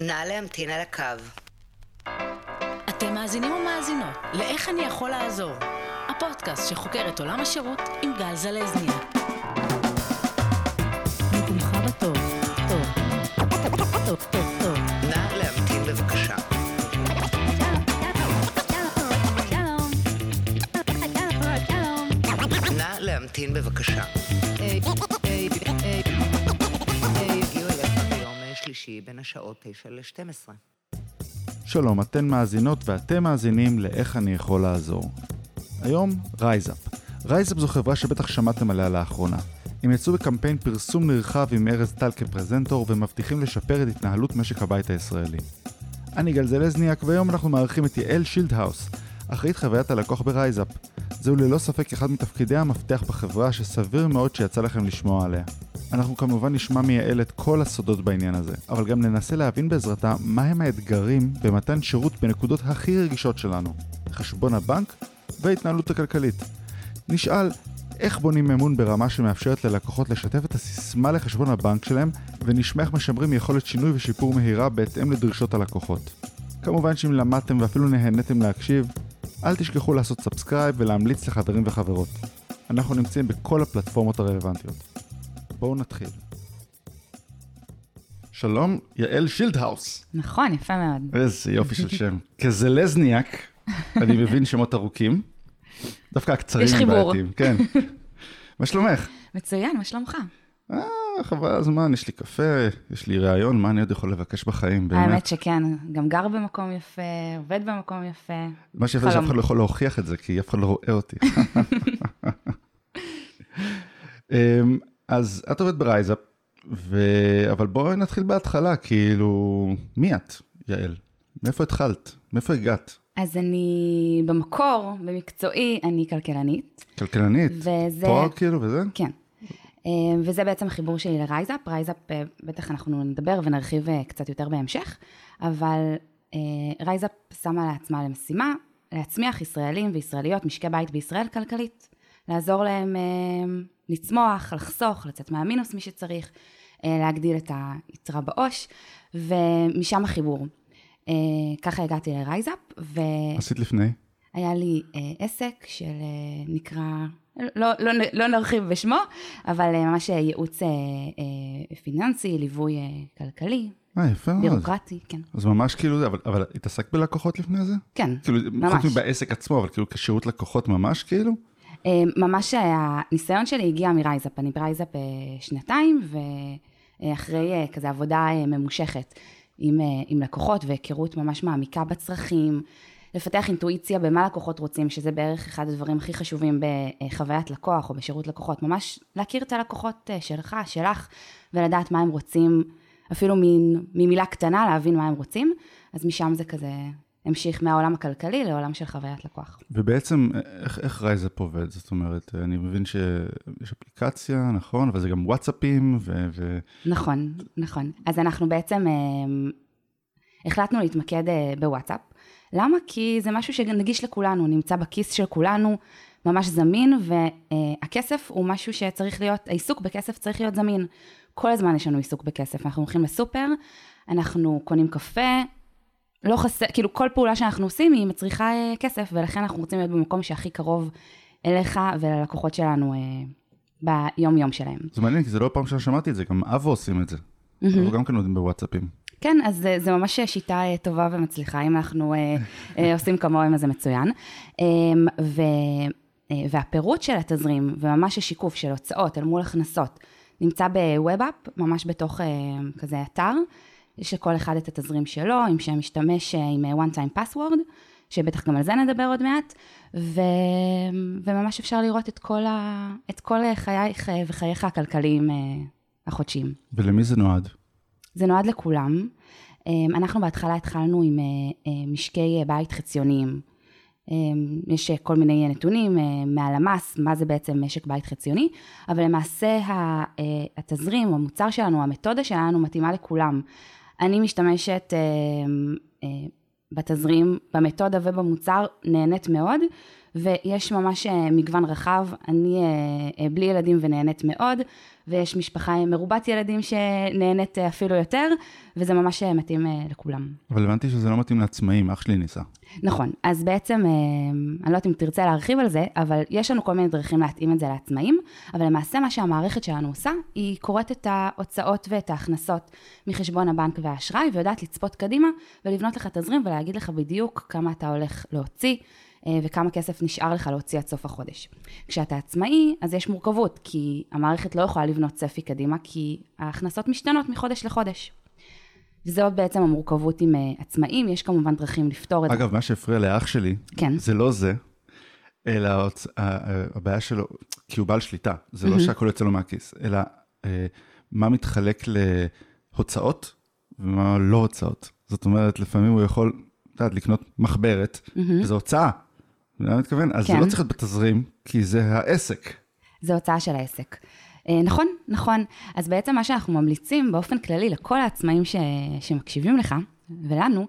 נא להמתין על הקו. אתם מאזינים ומאזינות ל"איך אני יכול לעזור", הפודקאסט שחוקר את עולם השירות עם גל זלזניה. בטוב, טוב, טוב, טוב, טוב. נא להמתין בבקשה. נא להמתין בבקשה. שלישי בין השעות 9 ל-12. שלום, אתן מאזינות ואתם מאזינים ל"איך אני יכול לעזור". היום, רייזאפ. רייזאפ זו חברה שבטח שמעתם עליה לאחרונה. הם יצאו בקמפיין פרסום נרחב עם ארז טל כפרזנטור ומבטיחים לשפר את התנהלות משק הבית הישראלי. אני גל זלזניאק והיום אנחנו מארחים את יעל שילדהאוס, אחראית חוויית הלקוח ברייזאפ. זהו ללא ספק אחד מתפקידי המפתח בחברה שסביר מאוד שיצא לכם לשמוע עליה. אנחנו כמובן נשמע מיעל את כל הסודות בעניין הזה, אבל גם ננסה להבין בעזרתה מהם האתגרים במתן שירות בנקודות הכי רגישות שלנו, חשבון הבנק וההתנהלות הכלכלית. נשאל איך בונים אמון ברמה שמאפשרת ללקוחות לשתף את הסיסמה לחשבון הבנק שלהם, ונשמע איך משמרים יכולת שינוי ושיפור מהירה בהתאם לדרישות הלקוחות. כמובן שאם למדתם ואפילו נהניתם להקשיב, אל תשכחו לעשות subscribe ולהמליץ לחברים וחברות. אנחנו נמצאים בכל הפלטפורמות הרלוונטיות. בואו נתחיל. שלום, יעל שילדהאוס. נכון, יפה מאוד. איזה יופי של שם. כזלזניאק, אני מבין שמות ארוכים. דווקא הקצרים יש הם חיבור. בעייתיים. כן. מה שלומך? מצוין, מה שלומך? אה, חבל הזמן, יש לי קפה, יש לי ראיון, מה אני עוד יכול לבקש בחיים, באמת? האמת שכן, גם גר במקום יפה, עובד במקום יפה. מה שיפה זה שאף. אחד לא יכול להוכיח את זה, כי אף אחד לא רואה אותי. אמ, אז את עובדת ברייזאפ, ו... אבל בואי נתחיל בהתחלה, כאילו, מי את, יעל? מאיפה התחלת? מאיפה הגעת? אז אני במקור, במקצועי, אני כלכלנית, כלכלנית? וזה... תואר כאילו וזה? כן. אה, וזה בעצם החיבור שלי לרייזאפ. רייזאפ, אה, בטח אנחנו נדבר ונרחיב אה, קצת יותר בהמשך, אבל אה, רייזאפ שמה לעצמה למשימה להצמיח ישראלים וישראליות, משקי בית בישראל כלכלית. לעזור להם לצמוח, לחסוך, לצאת מהמינוס מי שצריך, להגדיל את היתרה בעו"ש, ומשם החיבור. ככה הגעתי לרייזאפ, ו... עשית לפני? היה לי עסק של נקרא, לא, לא, לא נרחיב בשמו, אבל אה, ממש אה, ייעוץ אה, אה, פיננסי, ליווי אה, כלכלי, אה, יפה מאוד. בירוקרטי, כן. אז ממש כאילו אבל, אבל התעסקת בלקוחות לפני זה? כן, כאילו, ממש. חוץ מבעסק עצמו, אבל כאילו כשירות לקוחות ממש כאילו? אה, ממש אה, הניסיון שלי הגיע מרייזאפ, אני ברייזאפ שנתיים, ואחרי אה, כזה עבודה אה, ממושכת עם, אה, עם לקוחות והיכרות ממש מעמיקה בצרכים, לפתח אינטואיציה במה לקוחות רוצים, שזה בערך אחד הדברים הכי חשובים בחוויית לקוח או בשירות לקוחות, ממש להכיר את הלקוחות אה, שלך, שלך, ולדעת מה הם רוצים, אפילו מין, ממילה קטנה להבין מה הם רוצים, אז משם זה כזה המשיך מהעולם הכלכלי לעולם של חוויית לקוח. ובעצם, איך, איך רייזאפ עובד? זאת אומרת, אני מבין שיש אפליקציה, נכון? אבל זה גם וואטסאפים, ו... ו... נכון, נכון. אז אנחנו בעצם אה, החלטנו להתמקד אה, בוואטסאפ. למה? כי זה משהו שנגיש לכולנו, נמצא בכיס של כולנו, ממש זמין, והכסף הוא משהו שצריך להיות, העיסוק בכסף צריך להיות זמין. כל הזמן יש לנו עיסוק בכסף. אנחנו הולכים לסופר, אנחנו קונים קפה, לא חסר, כאילו כל פעולה שאנחנו עושים היא מצריכה אה, כסף, ולכן אנחנו רוצים להיות במקום שהכי קרוב אליך וללקוחות שלנו אה, ביום-יום שלהם. זה מעניין, כי זה לא פעם שמעתי את זה, גם אבו עושים את זה. אבו גם כן עובדים בוואטסאפים. כן, אז זה, זה ממש שיטה אה, טובה ומצליחה, אם אנחנו אה, אה, עושים כמוהם אז זה מצוין. אה, ו, אה, והפירוט של התזרים, וממש השיקוף של הוצאות אל מול הכנסות, נמצא בווב-אפ, ממש בתוך אה, כזה אתר, יש לכל אחד את התזרים שלו, עם שם משתמש אה, עם אה, one time password, שבטח גם על זה נדבר עוד מעט, ו, וממש אפשר לראות את כל, ה, את כל חייך אה, וחייך הכלכליים אה, החודשיים. ולמי זה נועד? זה נועד לכולם. אמ, אנחנו בהתחלה התחלנו עם אה, אה, משקי בית חציוניים. אמ, יש אה, כל מיני נתונים מהלמ"ס, מה זה בעצם משק בית חציוני, אבל למעשה התזרים, המוצר שלנו, המתודה שלנו מתאימה לכולם. אני משתמשת בתזרים, במתודה ובמוצר, נהנית מאוד, ויש ממש מגוון רחב. אני בלי ילדים ונהנית מאוד, ויש משפחה מרובת ילדים שנהנית אה, אפילו יותר, וזה ממש אה, מתאים אה, לכולם. אבל הבנתי שזה לא מתאים לעצמאים, אח שלי ניסה. נכון, אז בעצם, אני לא יודעת אם תרצה להרחיב על זה, אבל יש לנו כל מיני דרכים להתאים את זה לעצמאים, אבל למעשה מה שהמערכת שלנו עושה, היא קוראת את ההוצאות ואת ההכנסות מחשבון הבנק והאשראי, ויודעת לצפות קדימה ולבנות לך תזרים ולהגיד לך בדיוק כמה אתה הולך להוציא. אה, וכמה כסף נשאר לך להוציא עד סוף החודש. כשאתה עצמאי, אז יש מורכבות, כי המערכת לא יכולה לבנות צפי קדימה, כי ההכנסות משתנות מחודש לחודש. וזאת בעצם המורכבות עם אה, עצמאים, יש כמובן דרכים לפתור את זה. אגב, מה שהפריע לאח שלי, כן. זה לא זה, אלא הבעיה שלו, כי הוא בעל שליטה, זה לא שהכל יוצא לו מהכיס, אלא אה, מה מתחלק להוצאות ומה לא הוצאות. זאת אומרת, לפעמים הוא יכול, את יודעת, לקנות מחברת, וזו הוצאה. אתה יודע מה אני מתכוון? אז זה כן. לא צריך להיות בתזרים, כי זה העסק. זה הוצאה של העסק. אה, נכון, נכון. אז בעצם מה שאנחנו ממליצים באופן כללי לכל העצמאים ש... שמקשיבים לך, ולנו,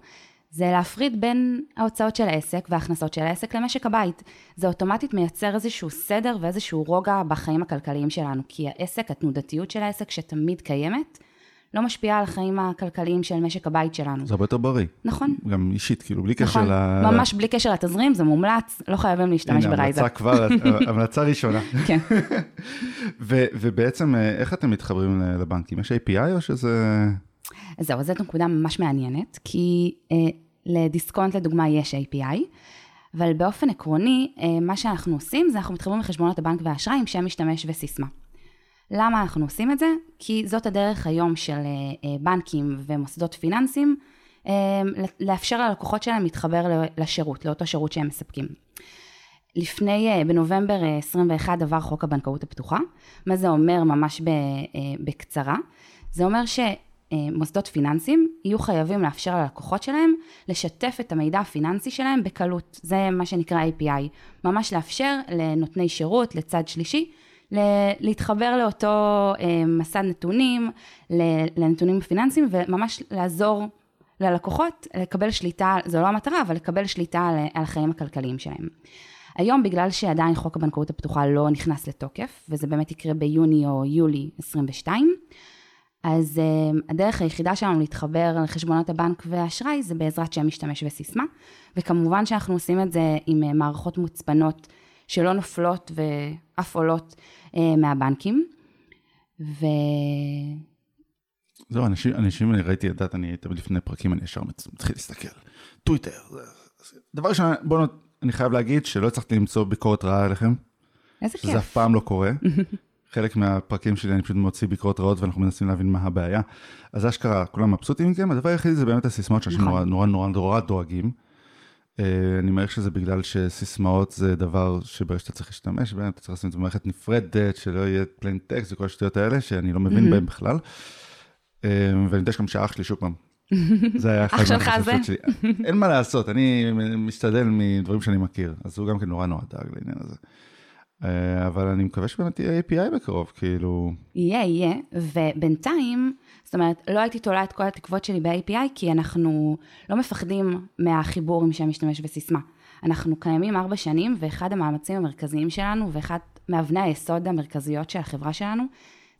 זה להפריד בין ההוצאות של העסק וההכנסות של העסק למשק הבית. זה אוטומטית מייצר איזשהו סדר ואיזשהו רוגע בחיים הכלכליים שלנו, כי העסק, התנודתיות של העסק שתמיד קיימת, לא משפיעה על החיים הכלכליים של משק הבית שלנו. זה הרבה יותר בריא. נכון. גם אישית, כאילו, בלי קשר נכון, ל... ממש בלי קשר לתזרים, זה מומלץ, לא חייבים להשתמש הנה, ברייזר. המלצה כבר, המלצה ראשונה. כן. ו- ובעצם, אה, איך אתם מתחברים לבנקים? יש API או שזה... זהו, אז זאת נקודה ממש מעניינת, כי אה, לדיסקונט לדוגמה יש API, אבל באופן עקרוני, אה, מה שאנחנו עושים זה אנחנו מתחברים לחשבונות הבנק והאשראי עם שם משתמש וסיסמה. למה אנחנו עושים את זה? כי זאת הדרך היום של אה, אה, בנקים ומוסדות פיננסיים אה, לאפשר ללקוחות שלהם להתחבר לשירות, לאותו שירות שהם מספקים. לפני, בנובמבר אה, 21 עבר חוק הבנקאות הפתוחה. מה זה אומר ממש בקצרה? זה אומר שמוסדות פיננסיים יהיו חייבים לאפשר ללקוחות שלהם לשתף את המידע הפיננסי שלהם בקלות. זה מה שנקרא API. ממש לאפשר לנותני שירות, לצד שלישי, להתחבר לאותו אה, מסד נתונים, לנתונים פיננסיים, וממש לעזור ללקוחות לקבל שליטה, זו לא המטרה, אבל לקבל שליטה על, החיים הכלכליים שלהם. היום, בגלל שעדיין חוק הבנקאות הפתוחה לא נכנס לתוקף, וזה באמת יקרה ביוני או יולי 22, אז uh, הדרך היחידה שלנו להתחבר לחשבונות הבנק והאשראי זה בעזרת שם משתמש וסיסמה, וכמובן שאנחנו עושים את זה עם uh, מערכות מוצפנות שלא נופלות ואף עולות uh, מהבנקים. ו... זהו, אנשים, אנשים, אני ראיתי, את יודעת, אני תמיד לפני פרקים, אני ישר מתחיל להסתכל. טוויטר. דבר ראשון, בואו, נות- אני חייב להגיד שלא הצלחתי למצוא ביקורת רעה עליכם, איזה שזה כיף. אף פעם לא קורה. חלק מהפרקים שלי אני פשוט מוציא ביקורות רעות ואנחנו מנסים להבין מה הבעיה. אז אשכרה, כולם מבסוטים מכם, הדבר היחידי זה באמת הסיסמאות שאנשים נכון. נורא נורא נורא נורא דואגים. אה, אני מעריך שזה בגלל שסיסמאות זה דבר שברגע שאתה צריך להשתמש בהם, אתה צריך לשים את זה במערכת נפרדת, שלא יהיה plain text וכל השטויות האלה, שאני לא מבין בהם בכלל. אה, ואני יודע שגם שאח שלי, שוב פעם, זה היה אחד מהחששות? שלי. אין מה לעשות, אני משתדל מדברים שאני מכיר, אז הוא גם כן נורא נורא דאג לעניין הזה. אה, אבל אני מקווה שבאמת יהיה API בקרוב, כאילו, יהיה, יהיה, ובינתיים, זאת אומרת, לא הייתי תולה את כל התקוות שלי ב-API, כי אנחנו לא מפחדים מהחיבור עם שם משתמש וסיסמה. אנחנו קיימים ארבע שנים, ואחד המאמצים המרכזיים שלנו, ואחד מאבני היסוד המרכזיות של החברה שלנו,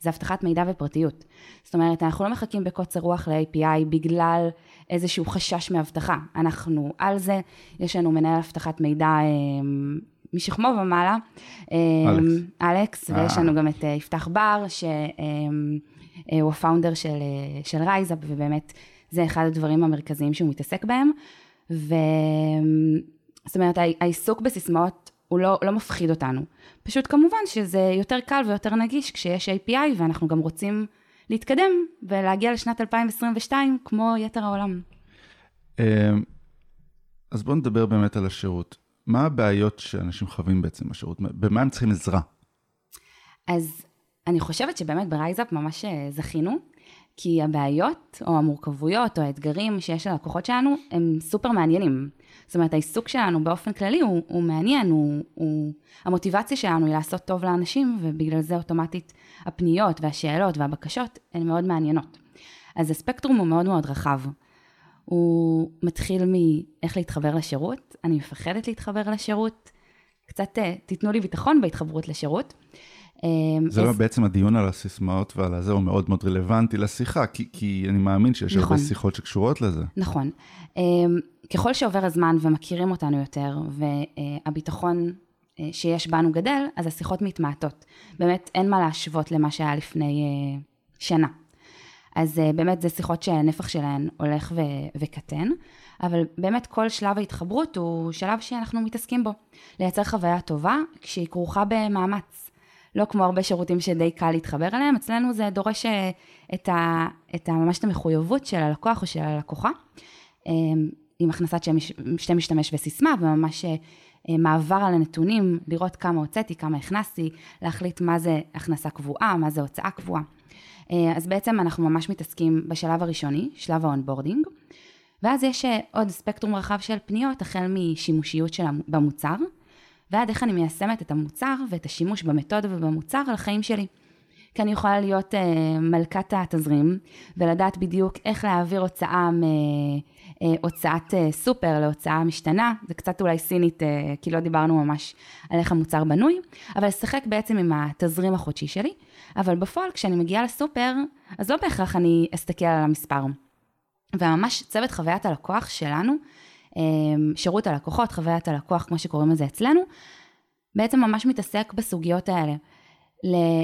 זה אבטחת מידע ופרטיות. זאת אומרת, אנחנו לא מחכים בקוצר רוח ל-API בגלל איזשהו חשש מאבטחה. אנחנו על זה, יש לנו מנהל אבטחת מידע אה, משכמו ומעלה, אה, אלכס. אלכס, אה. ויש לנו גם את אה, יפתח בר, שהוא ה founder של, אה, של רייזאפ, ובאמת זה אחד הדברים המרכזיים שהוא מתעסק בהם. ו... זאת אומרת, הע- העיסוק בסיסמאות הוא לא, לא מפחיד אותנו. פשוט כמובן שזה יותר קל ויותר נגיש כשיש API, ואנחנו גם רוצים להתקדם ולהגיע לשנת 2022 כמו יתר העולם. אה, אז בואו נדבר באמת על השירות. מה הבעיות שאנשים חווים בעצם בשירות? במה הם צריכים עזרה? אז אני חושבת שבאמת ברייזאפ ממש אה, זכינו, כי הבעיות או המורכבויות או האתגרים שיש ללקוחות שלנו הם סופר מעניינים. זאת אומרת, העיסוק שלנו באופן כללי הוא, הוא מעניין, הוא, הוא, המוטיבציה שלנו היא לעשות טוב לאנשים, ובגלל זה אוטומטית הפניות והשאלות והבקשות הן מאוד מעניינות. אז הספקטרום הוא מאוד מאוד רחב. הוא מתחיל מאיך להתחבר לשירות, אני מפחדת להתחבר לשירות, קצת אה, תיתנו לי ביטחון בהתחברות לשירות. אה, זה לא אז- בעצם הדיון על הסיסמאות ועל הזה הוא מאוד מאוד רלוונטי לשיחה, כי, כי אני מאמין שיש הרבה נכון. שיחות שקשורות לזה. נכון. אמ, ככל שעובר הזמן ומכירים אותנו יותר, והביטחון אה, שיש בנו גדל, אז השיחות מתמעטות. באמת אין מה להשוות למה שהיה לפני אה, שנה. אז אה, באמת זה שיחות שהנפח שלהן הולך ו- וקטן, אבל באמת כל שלב ההתחברות הוא שלב שאנחנו מתעסקים בו. לייצר חוויה טובה כשהיא כרוכה במאמץ. לא כמו הרבה שירותים שדי קל להתחבר אליהם, אצלנו זה דורש אה, את, ה, את ה, ממש את המחויבות של הלקוח או של הלקוחה, אה, עם הכנסת שם משתמש וסיסמה, וממש מעבר על הנתונים, לראות כמה הוצאתי, כמה הכנסתי, להחליט מה זה הכנסה קבועה, מה זה הוצאה קבועה. אה, אז בעצם אנחנו ממש מתעסקים בשלב הראשוני, שלב ה onboarding, ואז יש אה, עוד ספקטרום רחב של פניות, החל משימושיות של המוצר, ועד איך אני מיישמת את המוצר ואת השימוש במתודה ובמוצר החיים שלי. כי אני יכולה להיות אה, מלכת התזרים, ולדעת בדיוק איך להעביר הוצאה מהוצאת אה, סופר להוצאה משתנה, זה קצת אולי סינית, אה, כי לא דיברנו ממש על איך המוצר בנוי, אבל לשחק בעצם עם התזרים החודשי שלי, אבל בפועל כשאני מגיעה לסופר, אז לא בהכרח אני אסתכל על המספר. וממש צוות חוויית הלקוח שלנו, אה, שירות הלקוחות, חוויית הלקוח, כמו שקוראים לזה אצלנו, בעצם ממש מתעסק בסוגיות האלה.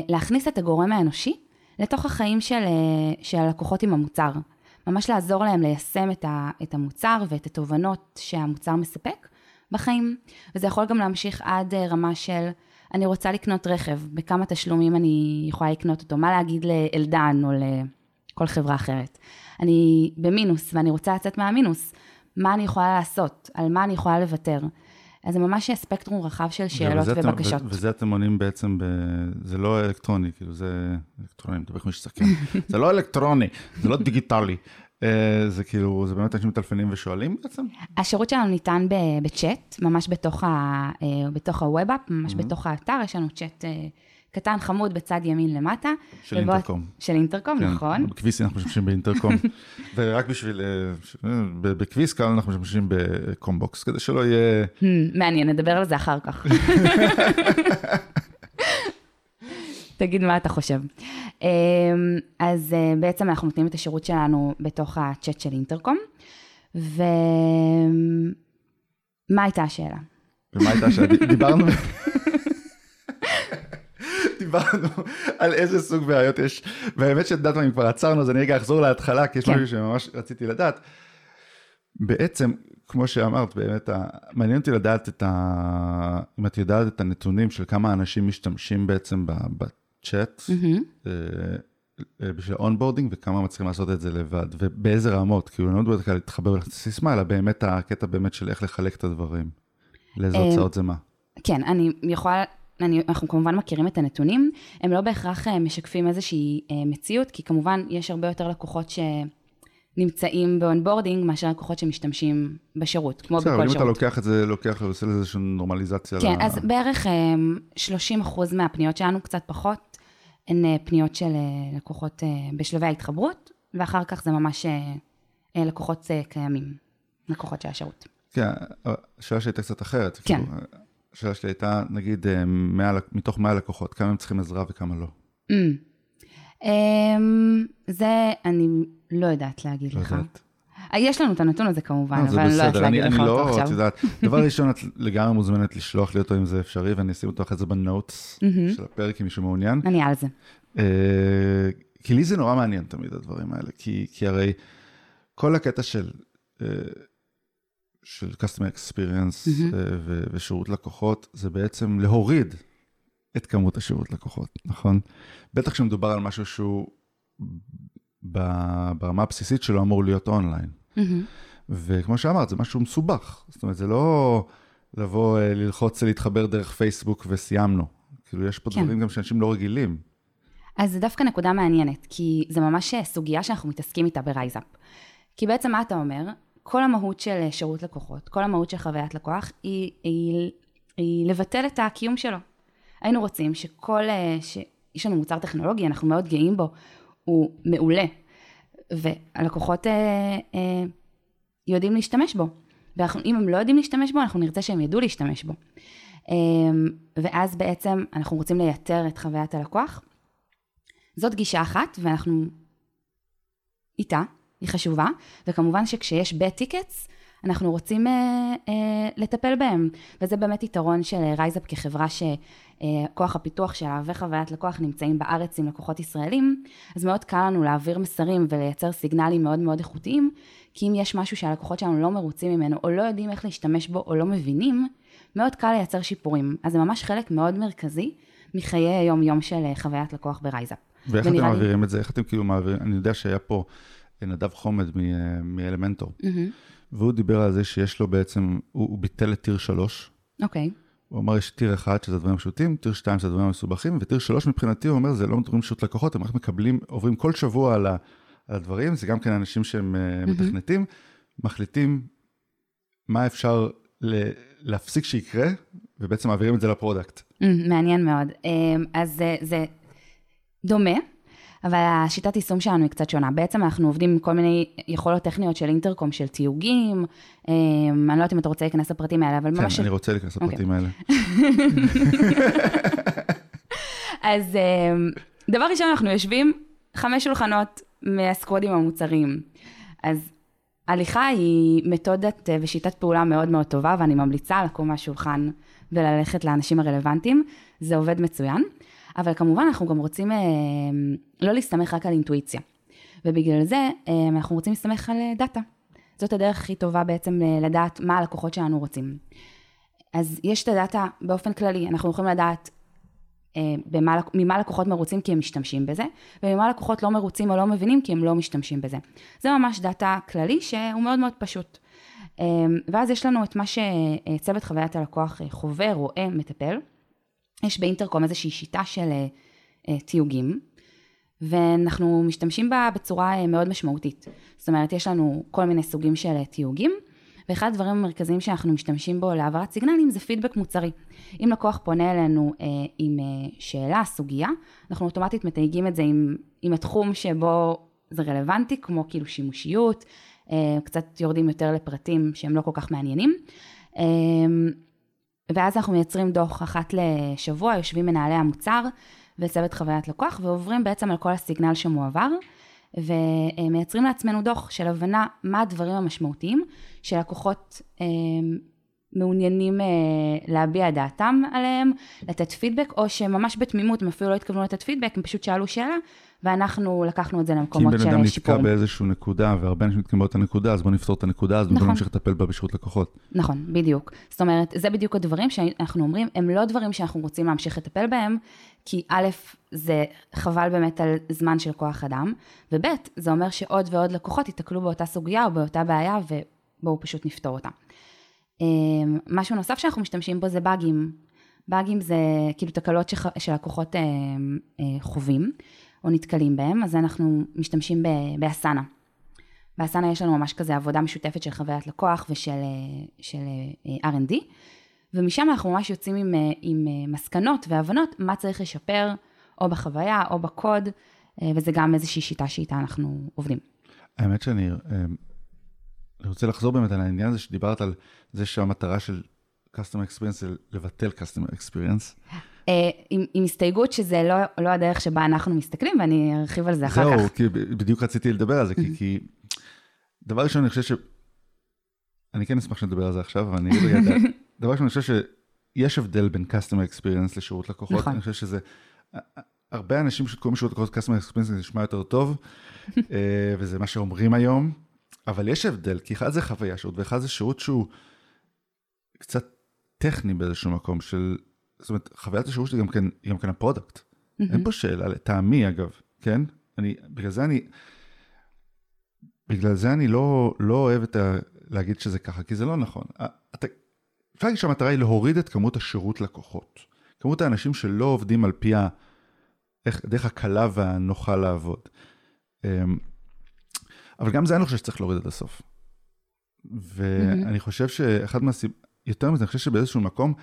להכניס את הגורם האנושי לתוך החיים של, אה, של הלקוחות עם המוצר. ממש לעזור להם ליישם את, ה, את המוצר ואת התובנות שהמוצר מספק בחיים. וזה יכול גם להמשיך עד אה, רמה של, אני רוצה לקנות רכב, בכמה תשלומים אני יכולה לקנות אותו, מה להגיד לאלדן או לכל חברה אחרת. אני במינוס ואני רוצה לצאת מהמינוס, מה אני יכולה לעשות, על מה אני יכולה לוותר. אז זה ממש ספקטרום רחב של שאלות וזה אתם- ובקשות. ו- וזה אתם עונים בעצם, ב... זה לא אלקטרוני, כאילו זה אלקטרוני, אני מדבר כמו שצריך, זה לא אלקטרוני, זה לא דיגיטלי. אה, זה כאילו, זה באמת אנשים מטלפנים ושואלים בעצם? השירות שלנו ניתן בצ'אט, ממש בתוך, אה, הווב-אפ, ממש Mm-hmm. בתוך האתר, יש לנו צ'אט אה, קטן חמוד בצד ימין למטה. של ובו- אינטרקום. של אינטרקום, כן, נכון. בכביסי אנחנו משתמשים באינטרקום. ורק בשביל, אה, אה, בכביס כאן אנחנו משתמשים בקומבוקס, כדי שלא יהיה... Hmm, מעניין, נדבר על זה אחר כך. תגיד מה אתה חושב. אמ, אז אה, בעצם אנחנו נותנים את השירות שלנו בתוך הצ'אט של אינטרקום, ומה הייתה השאלה? ומה הייתה שדיברנו? דיברנו על איזה סוג בעיות יש, והאמת שאת יודעת מה, אם כבר עצרנו, אז אני רגע אחזור להתחלה, כי יש כן. משהו שממש רציתי לדעת. בעצם, כמו שאמרת, באמת, מעניין אותי לדעת את ה... אם את יודעת את הנתונים של כמה אנשים משתמשים בעצם בצ'אט, אה, אה, בשביל onboarding, וכמה מצליחים לעשות את זה לבד, ובאיזה רמות, כאילו, אני לא מדברת על להתחבר לסיסמה, אלא באמת הקטע באמת של איך לחלק את הדברים. לאיזה אה, הוצאות זה מה. כן, אני יכולה, אני, אנחנו כמובן מכירים את הנתונים, הם לא בהכרח אה, משקפים איזושהי אה, מציאות, כי כמובן יש הרבה יותר לקוחות שנמצאים ב onboarding מאשר לקוחות שמשתמשים בשירות, כמו בסדר, אבל בכל אם אתה שירות. לוקח את זה, לוקח ועושה לזה איזושהי נורמליזציה. כן, ל- אז בערך אה, 30% מהפניות שלנו, קצת פחות, הן פניות של לקוחות בשלבי ההתחברות, ואחר כך זה ממש לקוחות קיימים, לקוחות של השירות. כן, השאלה שלי הייתה קצת אחרת. כן. השאלה שלי הייתה, נגיד, אה, 100 לק- מתוך 100 לקוחות, כמה הם צריכים עזרה וכמה לא. Mm. אמ, זה אני לא יודעת להגיד לא לך. יודעת. אה, יש לנו את הנתון הזה כמובן, לא, זה אבל אני לא יודעת להגיד לך אותו לא, את עכשיו. יודעת, דבר ראשון, את לגמרי מוזמנת לשלוח לי אותו אם זה אפשרי, ואני אשים אותו אחרי זה בנוטס של הפרק, אם מישהו מעוניין. אני על זה. אה, כי לי זה נורא מעניין תמיד הדברים האלה, כי, כי הרי כל הקטע של, אה, של customer experience מהמם. אה, ו- ושירות לקוחות, זה בעצם להוריד את כמות השירות לקוחות, נכון? בטח כשמדובר על משהו שהוא ב- ברמה הבסיסית שלו אמור להיות אונליין. מהמם. וכמו שאמרת, זה משהו מסובך. זאת אומרת, זה לא לבוא, אה, ללחוץ, להתחבר דרך פייסבוק וסיימנו. כאילו, יש פה כן. דברים גם שאנשים לא רגילים. אז זה דווקא נקודה מעניינת, כי זה ממש סוגיה שאנחנו מתעסקים איתה ברייזאפ. כי בעצם מה אתה אומר? כל המהות של שירות לקוחות, כל המהות של חוויית לקוח, היא, היא, היא לבטל את הקיום שלו. היינו רוצים שכל, אה, שיש לנו מוצר טכנולוגי, אנחנו מאוד גאים בו, הוא מעולה, והלקוחות אה, אה, יודעים להשתמש בו. ואם הם לא יודעים להשתמש בו, אנחנו נרצה שהם ידעו להשתמש בו. אמ, ואז בעצם אנחנו רוצים לייתר את חוויית הלקוח. זאת גישה אחת, ואנחנו איתה, היא חשובה, וכמובן שכשיש bad tickets, אנחנו רוצים אה, אה, לטפל בהם, וזה באמת יתרון של רייזאפ כחברה שכוח הפיתוח שלה וחוויית לקוח נמצאים בארץ עם לקוחות ישראלים, אז מאוד קל לנו להעביר מסרים ולייצר סיגנלים מאוד מאוד איכותיים, כי אם יש משהו שהלקוחות שלנו לא מרוצים ממנו, או לא יודעים איך להשתמש בו, או לא מבינים, מאוד קל לייצר שיפורים. אז זה ממש חלק מאוד מרכזי מחיי היום-יום של אה, חוויית לקוח ברייזאפ. ואיך אתם ונראה לי- מעבירים את זה? איך אתם כאילו מעבירים? אני יודע שהיה פה נדב חומד אה, מאלמנטור, מהמם. והוא דיבר על זה שיש לו בעצם, הוא, הוא ביטל את tier 3. אוקיי, הוא אמר, יש tier 1 שזה דברים פשוטים, tier 2 שזה דברים מסובכים, ו tier 3 מבחינתי, הוא אומר, זה לא דברים פשוט לקוחות, הם רק מקבלים, עוברים כל שבוע על, ה, על הדברים, זה גם כן אנשים שהם mm-hmm. מתכנתים, מחליטים מה אפשר ל, להפסיק שיקרה, ובעצם מעבירים את זה ל product. אמ, מעניין מאוד. אמ, אז זה, זה דומה, אבל השיטת יישום שלנו היא קצת שונה. בעצם אנחנו עובדים עם כל מיני יכולות טכניות של אינטרקום, של תיוגים, אמ, אני לא יודעת אם אתה רוצה להיכנס לפרטים האלה, אבל כן, ממש... אני רוצה להיכנס אוקיי. לפרטים האלה. אז אמ, דבר ראשון, אנחנו יושבים חמש שולחנות מהסקודים המוצרים. אז הליכה היא מתודת אה, ושיטת פעולה מאוד מאוד טובה, ואני ממליצה לקום מהשולחן וללכת לאנשים הרלוונטיים, זה עובד מצוין. אבל כמובן אנחנו גם רוצים אה, לא להסתמך רק על אינטואיציה. ובגלל זה אה, אנחנו רוצים להסתמך על אה, דאטה. זאת הדרך הכי טובה בעצם לדעת מה הלקוחות שלנו רוצים. אז יש את הדאטה באופן כללי, אנחנו יכולים לדעת במה, ממה לקוחות מרוצים כי הם משתמשים בזה, וממה לקוחות לא מרוצים או לא מבינים כי הם לא משתמשים בזה. זה ממש דאטה כללי שהוא מאוד מאוד פשוט. ואז יש לנו את מה שצוות חוויית הלקוח חווה, רואה, מטפל. יש באינטרקום איזושהי שיטה של אה, אה, תיוגים, ואנחנו משתמשים בה בצורה אה, מאוד משמעותית. זאת אומרת, יש לנו כל מיני סוגים של אה, תיוגים, ואחד הדברים המרכזיים שאנחנו משתמשים בו להעברת סיגנלים זה פידבק מוצרי. אם לקוח פונה אלינו אה, עם אה, שאלה, סוגיה, אנחנו אוטומטית מתייגים את זה עם, עם התחום שבו זה רלוונטי, כמו כאילו שימושיות, אה, קצת יורדים יותר לפרטים שהם לא כל כך מעניינים. אה, ואז אנחנו מייצרים דוח אחת לשבוע, יושבים מנהלי המוצר וצוות חוויית לקוח, ועוברים בעצם על כל הסיגנל שמועבר, ומייצרים לעצמנו דוח של הבנה מה הדברים המשמעותיים שלקוחות אה, מעוניינים אה, להביע דעתם עליהם, לתת פידבק, או שממש בתמימות הם אפילו לא התכוונו לתת פידבק, הם פשוט שאלו שאלה, ואנחנו לקחנו את זה כי אם למקומות בן אדם של נתקע שיפורים. באיזושהי נקודה, והרבה אנשים נתקעים באותה נקודה, אז בוא נפתור את הנקודה, אז נכון. להמשיך לטפל בה בשירות לקוחות. נכון, בדיוק. זאת אומרת, זה בדיוק הדברים שאנחנו אומרים, הם לא דברים שאנחנו רוצים להמשיך לטפל בהם, כי א', זה חבל באמת על זמן של כוח אדם, וב', זה אומר שעוד ועוד לקוחות ייתקלו באותה סוגיה או באותה בעיה, ובואו פשוט נפתור אותה. אמ, משהו נוסף שאנחנו משתמשים בו זה באגים. באגים זה כאילו תקלות שח- שלקוחות אמ, אה, חווים או נתקלים בהם, אז אנחנו משתמשים באסנה. באסנה יש לנו ממש כזה עבודה משותפת של חוויית לקוח ושל אה, של, אה, R&D, ומשם אנחנו ממש יוצאים עם, אה, עם אה, מסקנות והבנות מה צריך לשפר, או בחוויה או בקוד, וזה גם איזושהי שיטה שאיתה אנחנו עובדים. האמת שאני אני רוצה לחזור באמת על העניין הזה שדיברת על זה שהמטרה של Customer Experience זה לבטל Customer Experience. אה, עם, עם הסתייגות שזה לא, לא הדרך שבה אנחנו מסתכלים, ואני ארחיב על זה אחר זהו, כך. כי ב- בדיוק רציתי לדבר על זה, כי- כי דבר ראשון, אני חושב ש... אני כן אשמח שנדבר על זה עכשיו, אבל אני אגיד רגע, את ה- דבר ראשון, אני חושב שיש הבדל בין Customer Experience לשירות לקוחות. נכון. אני חושב שזה... הרבה אנשים שקוראים לשירות לקוחות Customer Experience זה נשמע יותר טוב, אה, וזה מה שאומרים היום, אבל יש הבדל, כי אחד זה חוויה שירות, ואחד זה שירות שהוא קצת טכני באיזשהו מקום של... זאת אומרת, חוויית השירות שלי גם כן, היא גם כן ה product. אין פה שאלה, לטעמי אגב, כן? אני, בגלל זה אני, בגלל זה אני לא, לא אוהב את ה, להגיד שזה ככה, כי זה לא נכון. אתה, אפשר להגיד שהמטרה היא להוריד את כמות השירות לקוחות. כמות האנשים שלא עובדים על פי ה... איך, הדרך הקלה והנוחה לעבוד. אמ, אבל גם זה אני חושב שצריך להוריד עד הסוף. ואני חושב שאחד מהסיבות, יותר מזה, אני חושב שבאיזשהו מקום,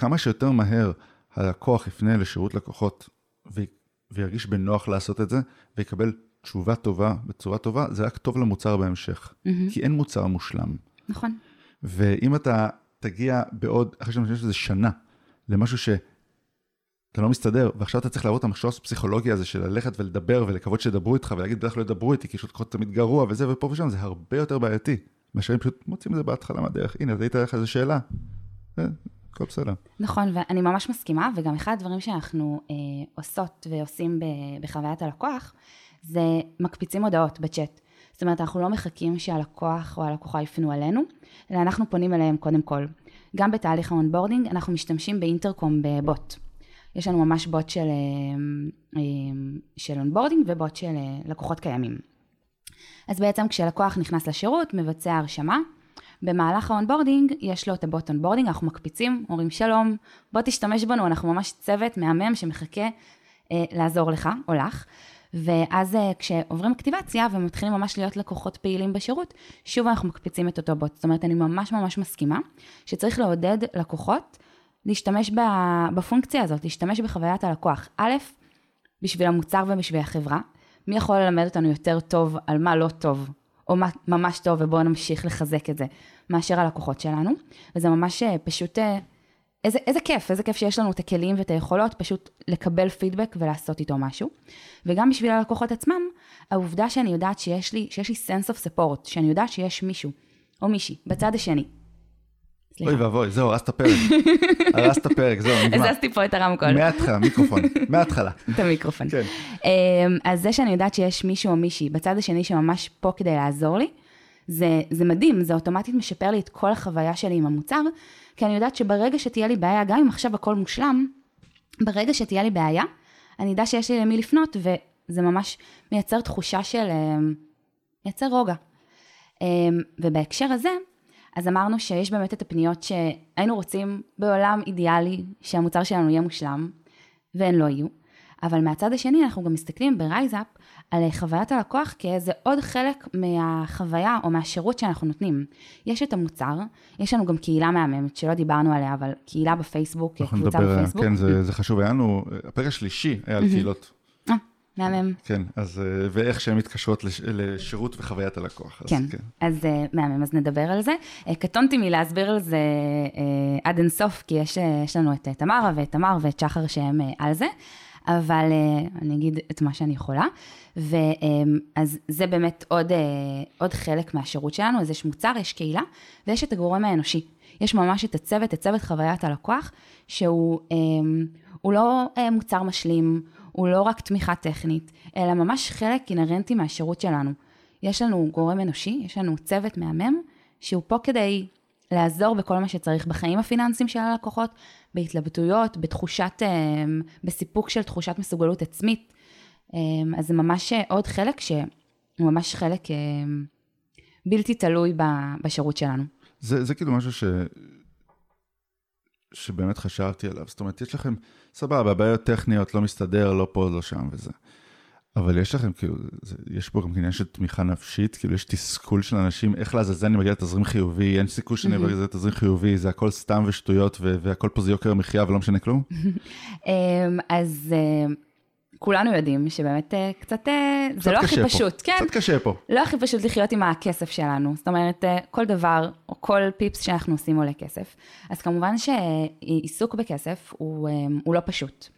כמה שיותר מהר הלקוח יפנה לשירות לקוחות ו- וירגיש בנוח לעשות את זה, ויקבל תשובה טובה בצורה טובה, זה רק טוב למוצר בהמשך. כי אין מוצר מושלם. נכון. ואם אתה תגיע בעוד, אחרי שאני חושב שזה שנה, למשהו שאתה לא מסתדר, ועכשיו אתה צריך לעבור את המחשוב הפסיכולוגי הזה של ללכת ולדבר ולקוות שידברו איתך ולהגיד בדרך כלל לא ידברו איתי, כי יש לקוחות תמיד גרוע וזה ופה ושם, זה הרבה יותר בעייתי. מאשר אם פשוט מוצאים את זה בהתחלה מהדרך. הנה, אז היית לך איזו שאלה. הכל בסדר. נכון, ואני ממש מסכימה, וגם אחד הדברים שאנחנו אה, עושות ועושים ב, בחוויית הלקוח, זה מקפיצים הודעות בצ'אט. זאת אומרת, אנחנו לא מחכים שהלקוח או הלקוחה יפנו עלינו, אלא אנחנו פונים אליהם קודם כל. גם בתהליך ה onboarding, אנחנו משתמשים באינטרקום בבוט. יש לנו ממש בוט של, אה, אה, של onboarding ובוט של אה, לקוחות קיימים. אז בעצם כשלקוח נכנס לשירות, מבצע הרשמה, במהלך ה onboarding יש לו את הבוט onboarding, אנחנו מקפיצים, אומרים שלום, בוא תשתמש בנו, אנחנו ממש צוות מהמם שמחכה אה, לעזור לך או לך. ואז אה, כשעוברים אקטיבציה ומתחילים ממש להיות לקוחות פעילים בשירות, שוב אנחנו מקפיצים את אותו בוט. זאת אומרת, אני ממש ממש מסכימה שצריך לעודד לקוחות להשתמש בפונקציה הזאת, להשתמש בחוויית הלקוח. א', בשביל המוצר ובשביל החברה. מי יכול ללמד אותנו יותר טוב על מה לא טוב, או ממש טוב, ובואו נמשיך לחזק את זה, מאשר הלקוחות שלנו. וזה ממש אה, פשוט, אה, איזה, איזה כיף, איזה כיף שיש לנו את הכלים ואת היכולות פשוט לקבל פידבק ולעשות איתו משהו. וגם בשביל הלקוחות עצמם, העובדה שאני יודעת שיש לי, שיש לי sense of support, שאני יודעת שיש מישהו, או מישהי, בצד השני, אוי ואבוי, זהו, הרסת פרק. הרסת פרק, זהו, נגמר. הזזתי פה את הרמקול. מההתחלה, מיקרופון, מההתחלה. את המיקרופון. כן. אמ, אז זה שאני יודעת שיש מישהו או מישהי בצד השני שממש פה כדי לעזור לי, זה, זה מדהים, זה אוטומטית משפר לי את כל החוויה שלי עם המוצר, כי אני יודעת שברגע שתהיה לי בעיה, גם אם עכשיו הכל מושלם, ברגע שתהיה לי בעיה, אני אדע שיש לי למי לפנות, וזה ממש מייצר תחושה של, אמ, מייצר רוגע. אמ, ובהקשר הזה, אז אמרנו שיש באמת את הפניות שהיינו רוצים בעולם אידיאלי שהמוצר שלנו יהיה מושלם, והן לא יהיו. אבל מהצד השני אנחנו גם מסתכלים ברייזאפ על חוויית הלקוח כאיזה עוד חלק מהחוויה או מהשירות שאנחנו נותנים. יש את המוצר, יש לנו גם קהילה מהממת שלא דיברנו עליה, אבל קהילה בפייסבוק, קבוצה נדבר, בפייסבוק. כן, זה, זה חשוב. היה לנו, הפרק השלישי היה על קהילות. מהמם. כן, אז אה, ואיך שהן מתקשרות לש, לשירות וחוויית הלקוח. כן, אז, כן. אז uh, מהמם, אז נדבר על זה. Uh, קטונתי מלהסביר על זה עד אינסוף, כי יש, יש לנו את תמרה ואת תמר ואת שחר שהם על זה, אבל אני אגיד את מה שאני יכולה. ואז um, זה באמת עוד, עוד חלק מהשירות שלנו, אז יש מוצר, יש קהילה, ויש את הגורם האנושי. יש ממש את הצוות, את צוות חוויית הלקוח, שהוא um, לא uh, מוצר משלים, הוא לא רק תמיכה טכנית, אלא ממש חלק אינהרנטי מהשירות שלנו. יש לנו גורם אנושי, יש לנו צוות מהמם, שהוא פה כדי לעזור בכל מה שצריך בחיים הפיננסיים של הלקוחות, בהתלבטויות, בתחושת, אה, בסיפוק של תחושת מסוגלות עצמית. אה, אז זה ממש עוד חלק שהוא ממש חלק אה, בלתי תלוי בשירות שלנו. זה, זה כאילו משהו ש... שבאמת חשבתי עליו. זאת אומרת, יש לכם, סבבה, בעיות טכניות, לא מסתדר, לא פה, לא שם וזה. אבל יש לכם, כאילו, זה, יש פה גם עניין של תמיכה נפשית, כאילו יש תסכול של אנשים, איך לעזאזל אני מגיע לתזרים חיובי, אין סיכוי שאני מגיע לתזרים חיובי, זה הכל סתם ושטויות, והכל פה זה יוקר המחיה ולא משנה כלום? אמ, אז אמ, כולנו יודעים שבאמת אה, קצת, אה, קצת זה לא הכי פשוט, פה. כן? קצת קשה פה. לא הכי פשוט לחיות עם הכסף שלנו. זאת אומרת, אה, כל דבר, או כל פיפס שאנחנו עושים עולה כסף. אז כמובן שעיסוק בכסף הוא, הוא לא פשוט.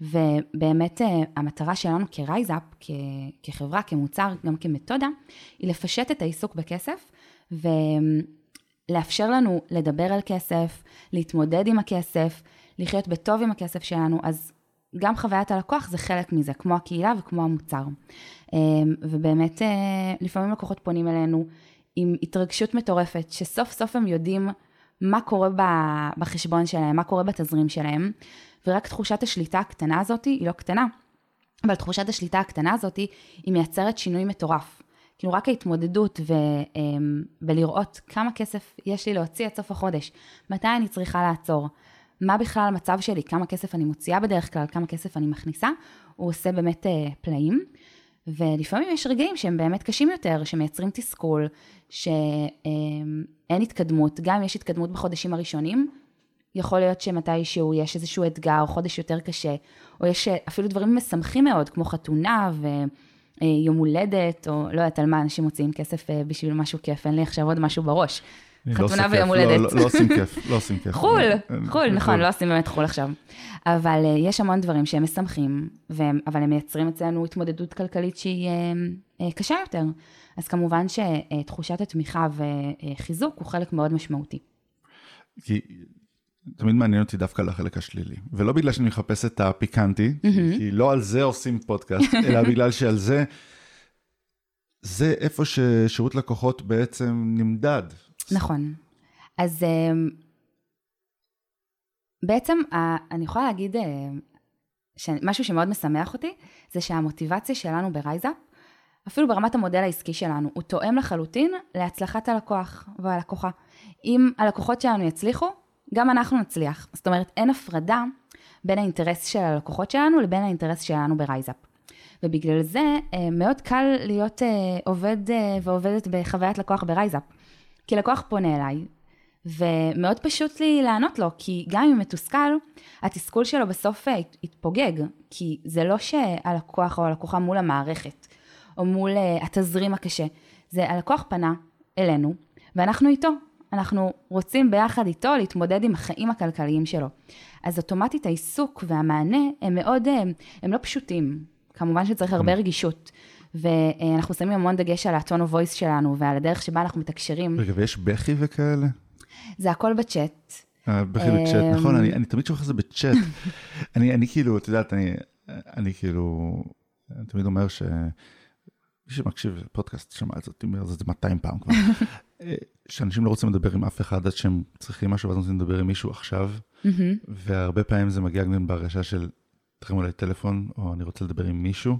ובאמת המטרה שלנו כרייזאפ, כחברה, כמוצר, גם כמתודה, היא לפשט את העיסוק בכסף, ולאפשר לנו לדבר על כסף, להתמודד עם הכסף, לחיות בטוב עם הכסף שלנו. אז גם חוויית הלקוח זה חלק מזה, כמו הקהילה וכמו המוצר. אמ, ובאמת, אה, לפעמים לקוחות פונים אלינו עם התרגשות מטורפת, שסוף סוף הם יודעים מה קורה בחשבון שלהם, מה קורה בתזרים שלהם, ורק תחושת השליטה הקטנה הזאת, היא לא קטנה, אבל תחושת השליטה הקטנה הזאת, היא מייצרת שינוי מטורף. כאילו רק ההתמודדות ו, ולראות כמה כסף יש לי להוציא עד סוף החודש, מתי אני צריכה לעצור, מה בכלל המצב שלי, כמה כסף אני מוציאה בדרך כלל, כמה כסף אני מכניסה, הוא עושה באמת אה, פלאים. ולפעמים יש רגעים שהם באמת קשים יותר, שמייצרים תסכול, שאין אה, התקדמות, גם אם יש התקדמות בחודשים הראשונים, יכול להיות שמתישהו יש איזשהו אתגר, חודש יותר קשה, או יש אה, אפילו דברים משמחים מאוד, כמו חתונה ויום אה, הולדת, או לא יודעת על מה אנשים מוציאים כסף בשביל משהו כיף, אין לי עכשיו עוד משהו בראש. לא חתונה ויום כיף, לא- הולדת. לא לא עושים כיף, לא עושים כיף. חו"ל, אה, חו"ל, נכון, חו"ל. לא עושים באמת חו"ל עכשיו. אבל אה, יש המון דברים שהם משמחים, אבל הם מייצרים אצלנו התמודדות כלכלית שהיא אה, קשה יותר. אז כמובן שתחושת התמיכה וחיזוק הוא חלק מאוד משמעותי. כי תמיד מעניין אותי דווקא על החלק השלילי. ולא בגלל שאני מחפש את הפיקנטי, כי לא על זה עושים פודקאסט, אלא בגלל שעל זה, זה איפה ששירות לקוחות בעצם נמדד. נכון. אז אה, בעצם אני יכולה להגיד אה, שמשהו שמאוד משמח אותי, זה שהמוטיבציה שלנו ברייזאפ, אפילו ברמת המודל העסקי שלנו, הוא תואם לחלוטין להצלחת הלקוח והלקוחה. אם הלקוחות שלנו יצליחו, גם אנחנו נצליח. זאת אומרת, אין הפרדה בין האינטרס של הלקוחות שלנו לבין האינטרס שלנו ברייזאפ. ובגלל זה אה, מאוד קל להיות אה, עובד ועובדת בחוויית לקוח ברייזאפ. כי לקוח פונה אליי, ומאוד פשוט לי לענות לו, כי גם אם הוא מתוסכל, התסכול שלו בסוף אה, ית- יתפוגג, כי זה לא שהלקוח או הלקוחה מול המערכת, או מול אה, התזרים הקשה, זה הלקוח פנה אלינו, ואנחנו איתו. אנחנו רוצים ביחד איתו להתמודד עם החיים הכלכליים שלו. אז אוטומטית העיסוק והמענה הם מאוד, אה, הם לא פשוטים. כמובן שצריך הרבה רגישות. ואנחנו שמים המון דגש על ה-tone of voice שלנו ועל הדרך שבה אנחנו מתקשרים. רגע, ויש בכי וכאלה? זה הכל בצ'אט. אה, בכי בצ'אט, אמ, נכון, אני אני תמיד שוכח את זה בצ'אט. אני אני כאילו, את יודעת, אני אני כאילו, אני תמיד אומר ש... מי שמקשיב לפודקאסט שמע את זה, אומר את זה 200 פעם כבר. אה, שאנשים לא רוצים לדבר עם אף אחד עד שהם צריכים משהו, ואז רוצים לדבר עם מישהו עכשיו, והרבה פעמים זה מגיע גם בהרגשה של, תרימו אליי טלפון, או אני רוצה לדבר עם מישהו.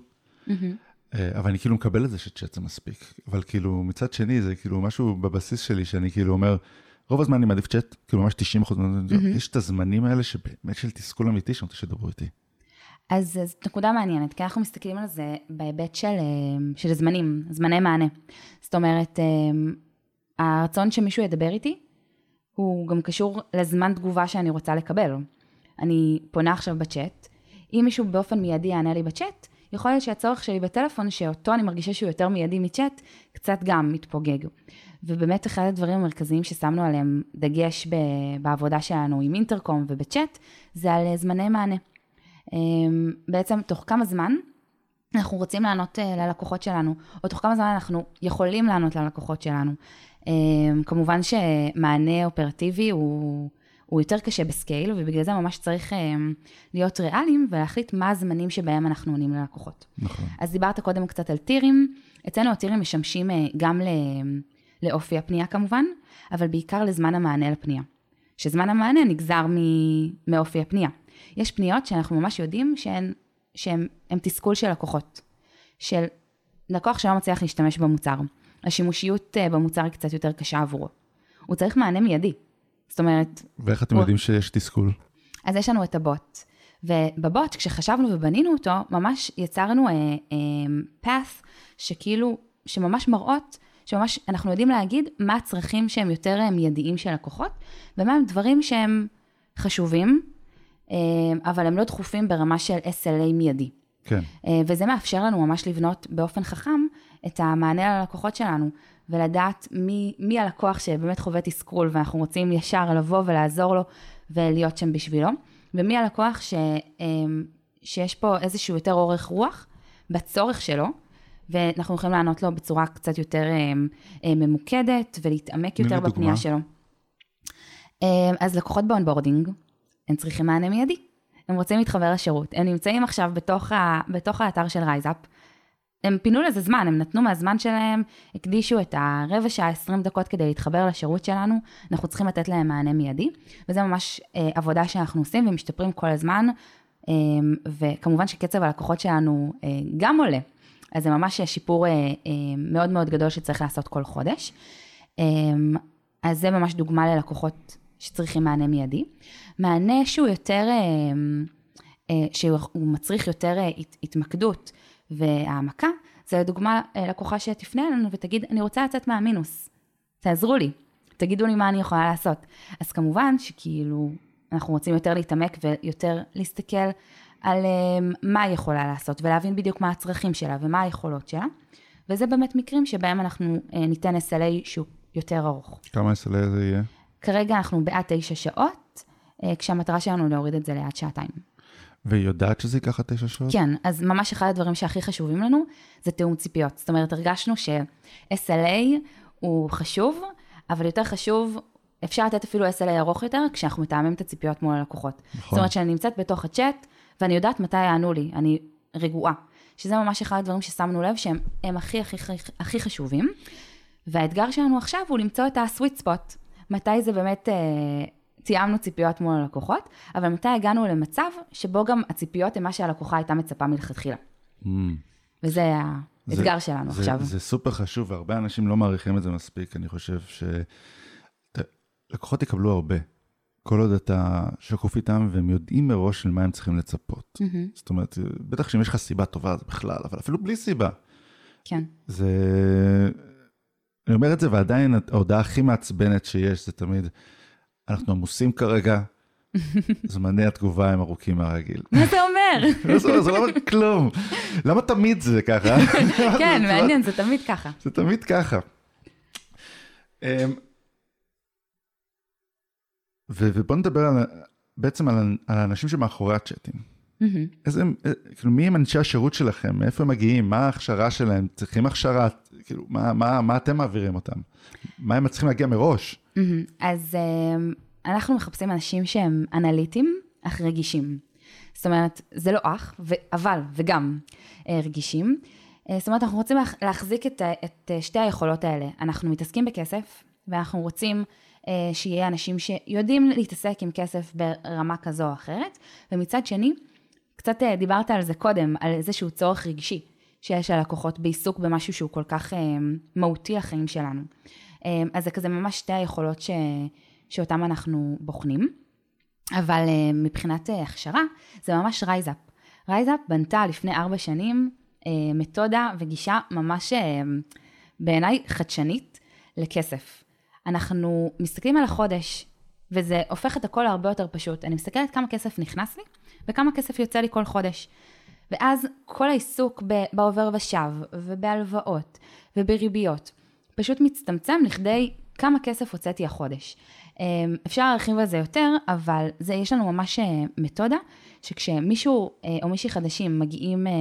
אה, אבל אני כאילו מקבל את זה שצ'אט זה מספיק. אבל כאילו, מצד שני, זה כאילו משהו בבסיס שלי, שאני כאילו אומר, רוב הזמן אני מעדיף צ'אט, כאילו ממש 90 אחוז, יש את הזמנים האלה שבאמת של תסכול אמיתי, שאני רוצה שתדברו איתי. אז זאת נקודה מעניינת, כי אנחנו מסתכלים על זה בהיבט של, אה, של זמנים, זמני מענה. זאת אומרת, אה, הרצון שמישהו ידבר איתי, הוא גם קשור לזמן תגובה שאני רוצה לקבל. אני פונה עכשיו בצ'אט, אם מישהו באופן מיידי יענה לי בצ'אט, יכול להיות שהצורך שלי בטלפון, שאותו אני מרגישה שהוא יותר מיידי מצ'אט, קצת גם מתפוגג. ובאמת אחד הדברים המרכזיים ששמנו עליהם דגש ב- בעבודה שלנו עם אינטרקום ובצ'אט, זה על אה, זמני מענה. אמ, בעצם תוך כמה זמן אנחנו רוצים לענות אה, ללקוחות שלנו, או תוך כמה זמן אנחנו יכולים לענות ללקוחות שלנו. אמ, כמובן שמענה אופרטיבי הוא, הוא יותר קשה בסקייל, ובגלל זה ממש צריך אמ, להיות ריאליים ולהחליט מה הזמנים שבהם אנחנו עונים ללקוחות. נכון. אז דיברת קודם קצת על טירים, אצלנו הטירים משמשים אה, גם ל- לאופי הפנייה כמובן, אבל בעיקר לזמן המענה לפנייה. שזמן המענה נגזר מ- מאופי הפנייה. יש פניות שאנחנו ממש יודעים שהן, שהן תסכול של לקוחות. של לקוח שלא מצליח להשתמש במוצר. השימושיות אה, במוצר היא קצת יותר קשה עבורו. הוא צריך מענה מיידי. זאת אומרת, ואיך אתם הוא- יודעים שיש תסכול? אז יש לנו את הבוט. ובבוט, כשחשבנו ובנינו אותו, ממש יצרנו אה, אה, path שכאילו, שממש מראות, שממש אנחנו יודעים להגיד מה הצרכים שהם יותר אה, מיידיים של לקוחות, ומה הם דברים שהם חשובים, אה, אבל הם לא דחופים ברמה של SLA מיידי. כן. אה, וזה מאפשר לנו ממש לבנות באופן חכם את המענה ללקוחות שלנו, ולדעת מי, מי הלקוח שבאמת חווה תסכול, ואנחנו רוצים ישר לבוא ולעזור לו ולהיות שם בשבילו, ומי הלקוח ש, אה, שיש פה איזשהו יותר אורך רוח בצורך שלו, ואנחנו יכולים לענות לו בצורה קצת יותר אה, אה, ממוקדת ולהתעמק יותר דוגמה. בפנייה שלו. אה, אז לקוחות ב onboarding, הם צריכים מענה מיידי. הם רוצים להתחבר לשירות. הם נמצאים עכשיו בתוך, ה, בתוך האתר של רייזאפ. הם פינו לזה זמן, הם נתנו מהזמן שלהם, הקדישו את הרבע שעה, 20 דקות כדי להתחבר לשירות שלנו. אנחנו צריכים לתת להם מענה מיידי, וזה ממש אה, עבודה שאנחנו עושים ומשתפרים כל הזמן. אה, וכמובן שקצב הלקוחות שלנו אה, גם עולה. אז זה ממש שיפור אה, אה, מאוד מאוד גדול שצריך לעשות כל חודש. אה, אז זה ממש דוגמה ללקוחות שצריכים מענה מיידי. מענה שהוא יותר, אה, אה, שהוא מצריך יותר אה, הת- התמקדות והעמקה, זה לדוגמה אה, לקוחה שתפנה אלינו ותגיד, אני רוצה לצאת מהמינוס, תעזרו לי, תגידו לי מה אני יכולה לעשות. אז כמובן שכאילו, אנחנו רוצים יותר להתעמק ויותר להסתכל על אה, מה היא יכולה לעשות, ולהבין בדיוק מה הצרכים שלה ומה היכולות שלה, וזה באמת מקרים שבהם אנחנו אה, ניתן SLA שהוא יותר ארוך. כמה SLA זה יהיה? כרגע אנחנו בעד תשע שעות, כשהמטרה שלנו להוריד את זה לעד שעתיים. והיא יודעת שזה ייקח תשע שעות? כן, אז ממש אחד הדברים שהכי חשובים לנו זה תיאום ציפיות. זאת אומרת, הרגשנו ש-SLA הוא חשוב, אבל יותר חשוב, אפשר לתת אפילו SLA ארוך יותר, כשאנחנו מתאמים את הציפיות מול הלקוחות. נכון. זאת אומרת שאני נמצאת בתוך הצ'אט, ואני יודעת מתי יענו לי, אני רגועה. שזה ממש אחד הדברים ששמנו לב שהם הם הכי הכי הכי, חשובים. והאתגר שלנו עכשיו הוא למצוא את ה-sweet spot. מתי זה באמת, אה, תיאמנו ציפיות מול הלקוחות, אבל מתי הגענו למצב שבו גם הציפיות הן מה שהלקוחה הייתה מצפה מלכתחילה. Mm. וזה האתגר זה- שלנו זה, עכשיו. זה סופר חשוב, והרבה אנשים לא מעריכים את זה מספיק. אני חושב שלקוחות יקבלו הרבה. כל עוד אתה שקוף איתם, והם יודעים מראש של מה הם צריכים לצפות. מהמם, זאת אומרת, בטח שאם יש לך סיבה טובה, זה בכלל, אבל אפילו בלי סיבה. כן. זה... אני אומר את זה, ועדיין ההודעה הכי מעצבנת שיש, זה תמיד, אנחנו עמוסים כרגע, זמני התגובה הם ארוכים מהרגיל. מה זה אומר? לא, זה זה לא אומר כלום. למה תמיד זה ככה? כן, מעניין, זה תמיד ככה. זה תמיד ככה. אמ, ובוא נדבר על, בעצם על, על האנשים שמאחורי הצ'אטים. איזה, אה, כאילו, מי הם אנשי השירות שלכם? מאיפה הם מגיעים? מה ההכשרה שלהם? צריכים הכשרה? כאילו, מה, מה, מה אתם מעבירים אותם? מה הם צריכים להגיע מראש? מהמם. אז אמ, אנחנו מחפשים אנשים שהם אנליטים, אך רגישים. זאת אומרת, זה לא אך, ו- אבל, וגם אה, רגישים. אה, זאת אומרת, אנחנו רוצים להח- להחזיק את, ה- את אה, שתי היכולות האלה. אנחנו מתעסקים בכסף, ואנחנו רוצים אה, שיהיה אנשים שיודעים להתעסק עם כסף ברמה כזו או אחרת, ומצד שני, קצת אה, דיברת על זה קודם, על איזשהו צורך רגשי שיש ללקוחות בעיסוק במשהו שהוא כל כך אה, מהותי לחיים שלנו. אה, אז זה כזה ממש שתי היכולות ש, שאותם אנחנו בוחנים. אבל אה, מבחינת אה, הכשרה, זה ממש רייזאפ. רייזאפ בנתה לפני ארבע שנים אה, מתודה וגישה ממש בעיניי חדשנית לכסף. אנחנו מסתכלים על החודש, וזה הופך את הכל להרבה יותר פשוט. אני מסתכלת כמה כסף נכנס לי, וכמה כסף יוצא לי כל חודש. ואז כל העיסוק בעובר ושב, ובהלוואות, ובריביות, פשוט מצטמצם לכדי כמה כסף הוצאתי החודש. אמ, אפשר להרחיב על זה יותר, אבל זה, יש לנו ממש אה, מתודה, שכשמישהו אה, או מישהי חדשים מגיעים אה,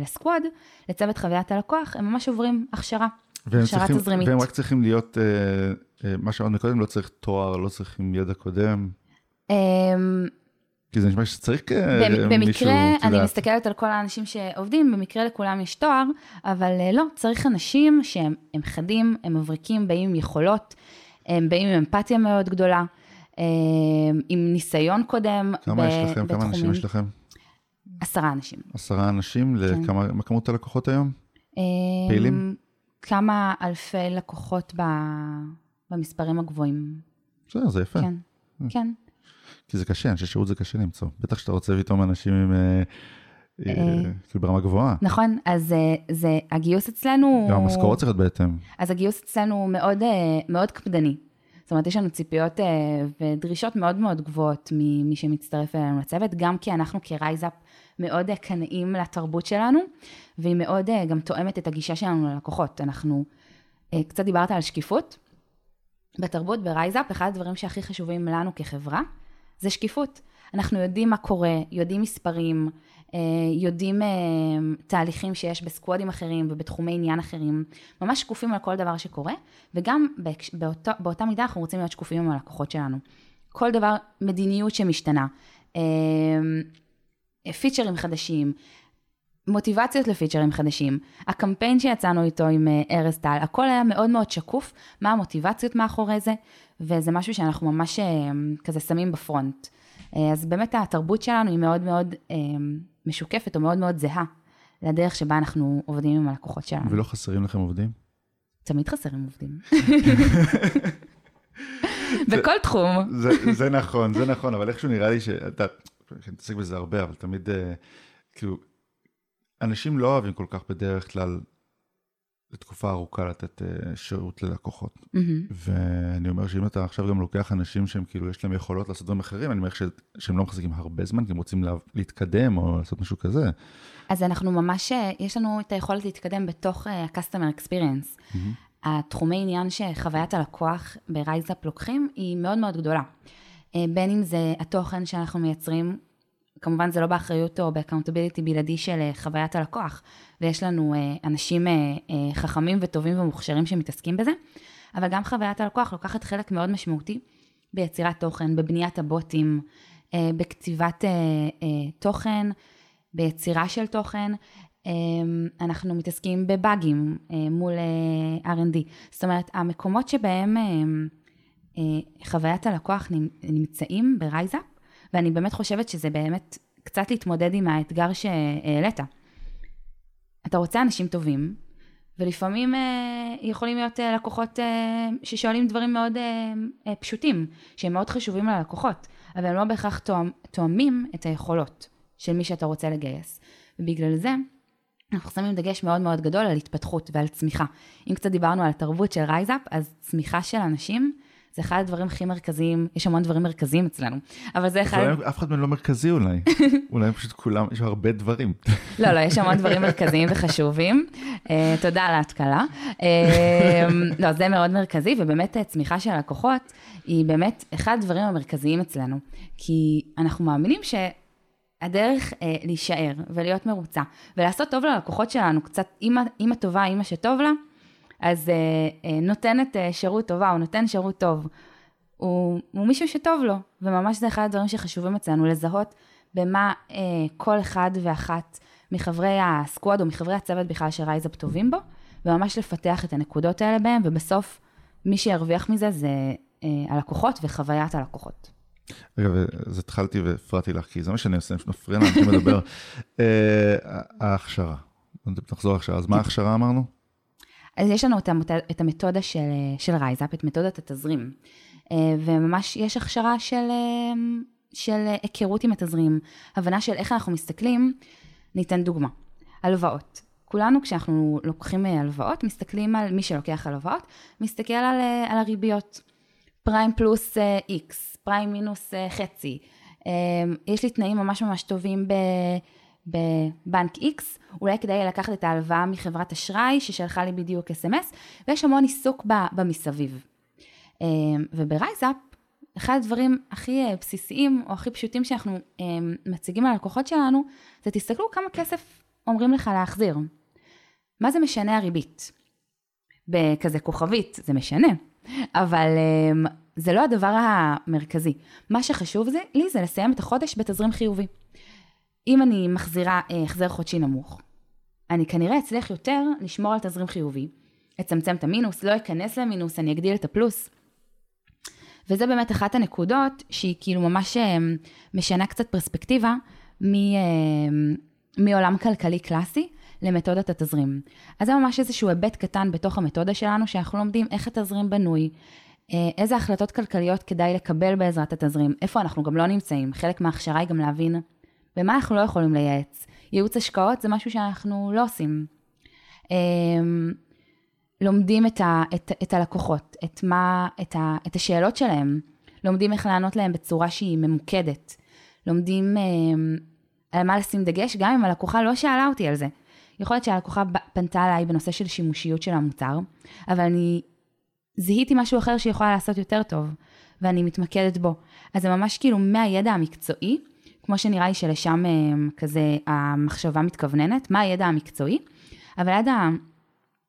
לסקוואד, לצוות חוויית הלקוח, הם ממש עוברים הכשרה. הכשרה תזרימית. והם רק צריכים להיות, מה שאמרנו קודם, לא צריך תואר, לא צריכים ידע קודם, אמ, כי זה נשמע שצריך אה, במ- מישהו, במקרה, אני. מסתכלת על כל האנשים שעובדים, במקרה לכולם יש תואר, אבל אה, לא, צריך אנשים שהם הם חדים, הם מבריקים, באים עם יכולות, הם באים עם אמפתיה מאוד גדולה, אה, עם ניסיון קודם. כמה ב- יש לכם? כמה אנשים יש לכם? עשרה אנשים. עשרה אנשים? כן. לכמה מה כמות הלקוחות היום? פעילים? כמה אלפי לקוחות ב- במספרים הגבוהים. בסדר, זה יפה. כן, כן. כי זה קשה, אנשי שירות זה קשה למצוא. בטח שאתה רוצה פתאום אנשים עם... אה, אה, אה. כאילו ברמה גבוהה. נכון, אז זה, הגיוס אצלנו... גם המשכורות צריך להיות בהתאם. אז הגיוס אצלנו מאוד, מאוד קפדני. זאת אומרת, יש לנו ציפיות ודרישות מאוד מאוד גבוהות ממי שמצטרף אלינו לצוות, גם כי אנחנו כרייזאפ מאוד קנאים לתרבות שלנו, והיא מאוד גם תואמת את הגישה שלנו ללקוחות. אנחנו, קצת דיברת על שקיפות. בתרבות, ברייזאפ, אחד הדברים שהכי חשובים לנו כחברה, זה שקיפות. אנחנו יודעים מה קורה, יודעים מספרים, אה, יודעים אה, תהליכים שיש בסקוואדים אחרים ובתחומי עניין אחרים, ממש שקופים על כל דבר שקורה, וגם באותו, באותה מידה אנחנו רוצים להיות שקופים עם הלקוחות שלנו. כל דבר, מדיניות שמשתנה, אה, פיצ'רים חדשים, מוטיבציות לפיצ'רים חדשים. הקמפיין שיצאנו איתו עם אה, ארז טל, הכל היה מאוד מאוד שקוף, מה המוטיבציות מאחורי זה, וזה משהו שאנחנו ממש אה, כזה שמים בפרונט. אה, אז באמת התרבות שלנו היא מאוד מאוד משוקפת או מאוד מאוד זהה לדרך שבה אנחנו עובדים עם הלקוחות שלנו. ולא חסרים לכם עובדים? תמיד חסרים עובדים. בכל תחום. זה, זה נכון, זה נכון, אבל איכשהו נראה לי שאתה, אני מתעסק בזה הרבה, אבל תמיד, כאילו, אנשים לא אוהבים כל כך בדרך כלל לתקופה ארוכה לתת אה, שירות ללקוחות. מהמם. ואני אומר שאם אתה עכשיו גם לוקח אנשים שהם כאילו, יש להם יכולות לעשות דברים אחרים, אני אומר ש- שהם לא מחזיקים הרבה זמן, כי הם רוצים לה, להתקדם או לעשות משהו כזה. אז אנחנו ממש, אה, יש לנו את היכולת להתקדם בתוך אה, ה-customer experience. התחומי עניין שחוויית הלקוח ברייזאפ לוקחים היא מאוד מאוד גדולה. אה, בין אם זה התוכן שאנחנו מייצרים, כמובן זה לא באחריות או ב accountability בלעדי של אה, חוויית הלקוח, ויש לנו אה, אנשים חכמים וטובים ומוכשרים שמתעסקים בזה, אבל גם חוויית הלקוח לוקחת חלק מאוד משמעותי ביצירת תוכן, בבניית הבוטים, בכתיבת תוכן, ביצירה של תוכן. אנחנו מתעסקים בבאגים מול R&D. זאת אומרת, המקומות שבהם אה, חוויית הלקוח נמצאים ברייזאפ, ואני באמת חושבת שזה באמת קצת להתמודד עם האתגר שהעלית. אתה רוצה אנשים טובים, ולפעמים אה, יכולים להיות אה, לקוחות אה, ששואלים דברים מאוד אה, אה, פשוטים, שהם מאוד חשובים ללקוחות, אבל הם לא בהכרח תואם, תואמים את היכולות של מי שאתה רוצה לגייס. ובגלל זה, אנחנו שמים דגש מאוד מאוד גדול על התפתחות ועל צמיחה. אם קצת דיברנו על התרבות של רייזאפ, אז צמיחה של אנשים זה אחד הדברים הכי מרכזיים, יש המון דברים מרכזיים אצלנו, אבל זה אחד... אולי אף אחד מהם לא מרכזי אולי, אולי פשוט כולם, יש הרבה דברים. לא, לא, יש המון דברים מרכזיים וחשובים. אה, תודה על ההתקלה. אה, לא, זה מאוד מרכזי, ובאמת צמיחה של לקוחות היא באמת אחד הדברים המרכזיים אצלנו, כי אנחנו מאמינים ש... הדרך אה, להישאר ולהיות מרוצה ולעשות טוב ללקוחות שלנו, קצת אימא טובה, אימא שטוב לה, אז אה, אה, נותנת אה, שירות טובה, הוא נותן שירות טוב. הוא, הוא מישהו שטוב לו, וממש זה אחד הדברים שחשובים אצלנו, לזהות במה אה, כל אחד ואחת מחברי הסקוואד או מחברי הצוות בכלל שרייזאפ טובים בו, וממש לפתח את הנקודות האלה בהם, ובסוף מי שירוויח מזה זה אה, הלקוחות וחוויית הלקוחות. רגע, אז התחלתי והפרעתי לך, כי זה מה שאני עושה, מפריע לאנשים לדבר. אה, ההכשרה, נחזור להכשרה, אז מה ההכשרה אמרנו? אז יש לנו את המתודה של, של רייזאפ, את מתודת התזרים, אה, וממש יש הכשרה של, אה, של היכרות עם התזרים, הבנה של איך אנחנו מסתכלים, ניתן דוגמה, הלוואות. כולנו כשאנחנו לוקחים אה, הלוואות, מסתכלים על מי שלוקח הלוואות, מסתכל על, על הריביות. פריים פלוס איקס, פריים מינוס חצי. יש לי תנאים ממש ממש טובים ב... בבנק X, אולי כדאי לקחת את ההלוואה מחברת אשראי ששלחה לי בדיוק אס.אם.אס, ויש המון עיסוק במסביב. אה, וברייזאפ, אחד הדברים הכי אה, בסיסיים או הכי פשוטים שאנחנו אה, מציגים על הלקוחות שלנו, זה תסתכלו כמה כסף אומרים לך להחזיר. מה זה משנה הריבית? בכזה כוכבית, זה משנה, אבל זה לא הדבר המרכזי. מה שחשוב זה, לי זה לסיים את החודש בתזרים חיובי. אם אני מחזירה אה, החזר חודשי נמוך, אני כנראה אצליח יותר לשמור על תזרים חיובי, אצמצם את המינוס, לא אכנס למינוס, אני אגדיל את הפלוס. וזה באמת אחת הנקודות שהיא כאילו ממש אה, משנה קצת פרספקטיבה מ, אה, מעולם כלכלי קלאסי למתודת התזרים. אז זה ממש איזשהו היבט קטן בתוך המתודה שלנו, שאנחנו לומדים איך התזרים בנוי, איזה החלטות כלכליות כדאי לקבל בעזרת התזרים, איפה אנחנו גם לא נמצאים. חלק מההכשרה היא גם להבין ומה אנחנו לא יכולים לייעץ. ייעוץ השקעות זה משהו שאנחנו לא עושים. אמ, לומדים את, ה, את, את הלקוחות, את, מה, את, ה, את השאלות שלהם, לומדים איך לענות להם בצורה שהיא ממוקדת, לומדים um, על מה לשים דגש, גם אם הלקוחה לא שאלה אותי על זה. יכול להיות שהלקוחה פנתה אליי בנושא של שימושיות של המוצר, אבל אני זיהיתי משהו אחר שהיא יכולה לעשות יותר טוב, ואני מתמקדת בו. אז זה ממש כאילו מהידע המקצועי כמו שנראה לי שלשם אה, כזה המחשבה מתכווננת, מה הידע המקצועי, אבל עד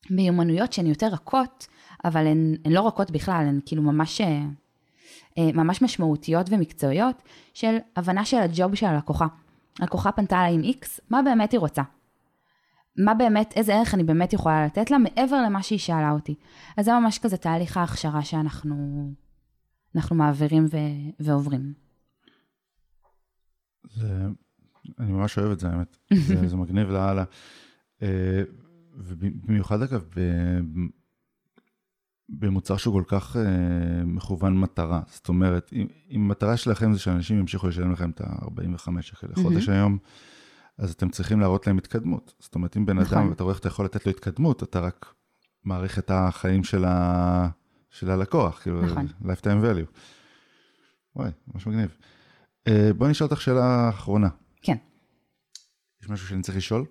המיומנויות שהן יותר רכות, אבל הן, הן לא רכות בכלל, הן כאילו ממש, אה, אה, ממש משמעותיות ומקצועיות, של הבנה של הג'וב של הלקוחה. הלקוחה פנתה אליי עם X, מה באמת היא רוצה? מה באמת, איזה ערך אני באמת יכולה לתת לה מעבר למה שהיא שאלה אותי. אז זה ממש כזה תהליך ההכשרה שאנחנו מעבירים ו, ועוברים. זה, אני ממש אוהב את זה, האמת. זה, זה מגניב לאללה. אה, ובמיוחד אגב, במוצר שהוא כל כך uh, מכוון מטרה. זאת אומרת, אם, אם המטרה שלכם זה שאנשים ימשיכו לשלם לכם את ה-45 שקל לחודש היום, אז אתם צריכים להראות להם התקדמות. זאת אומרת, אם בן נכון. אדם, ואתה רואה איך אתה יכול לתת לו התקדמות, אתה רק מעריך את החיים של, ה... של הלקוח, כאילו, נכון. lifetime value. וואי, ממש מגניב. אה, בואי נשאל אותך שאלה אחרונה. כן. יש משהו שאני צריך לשאול?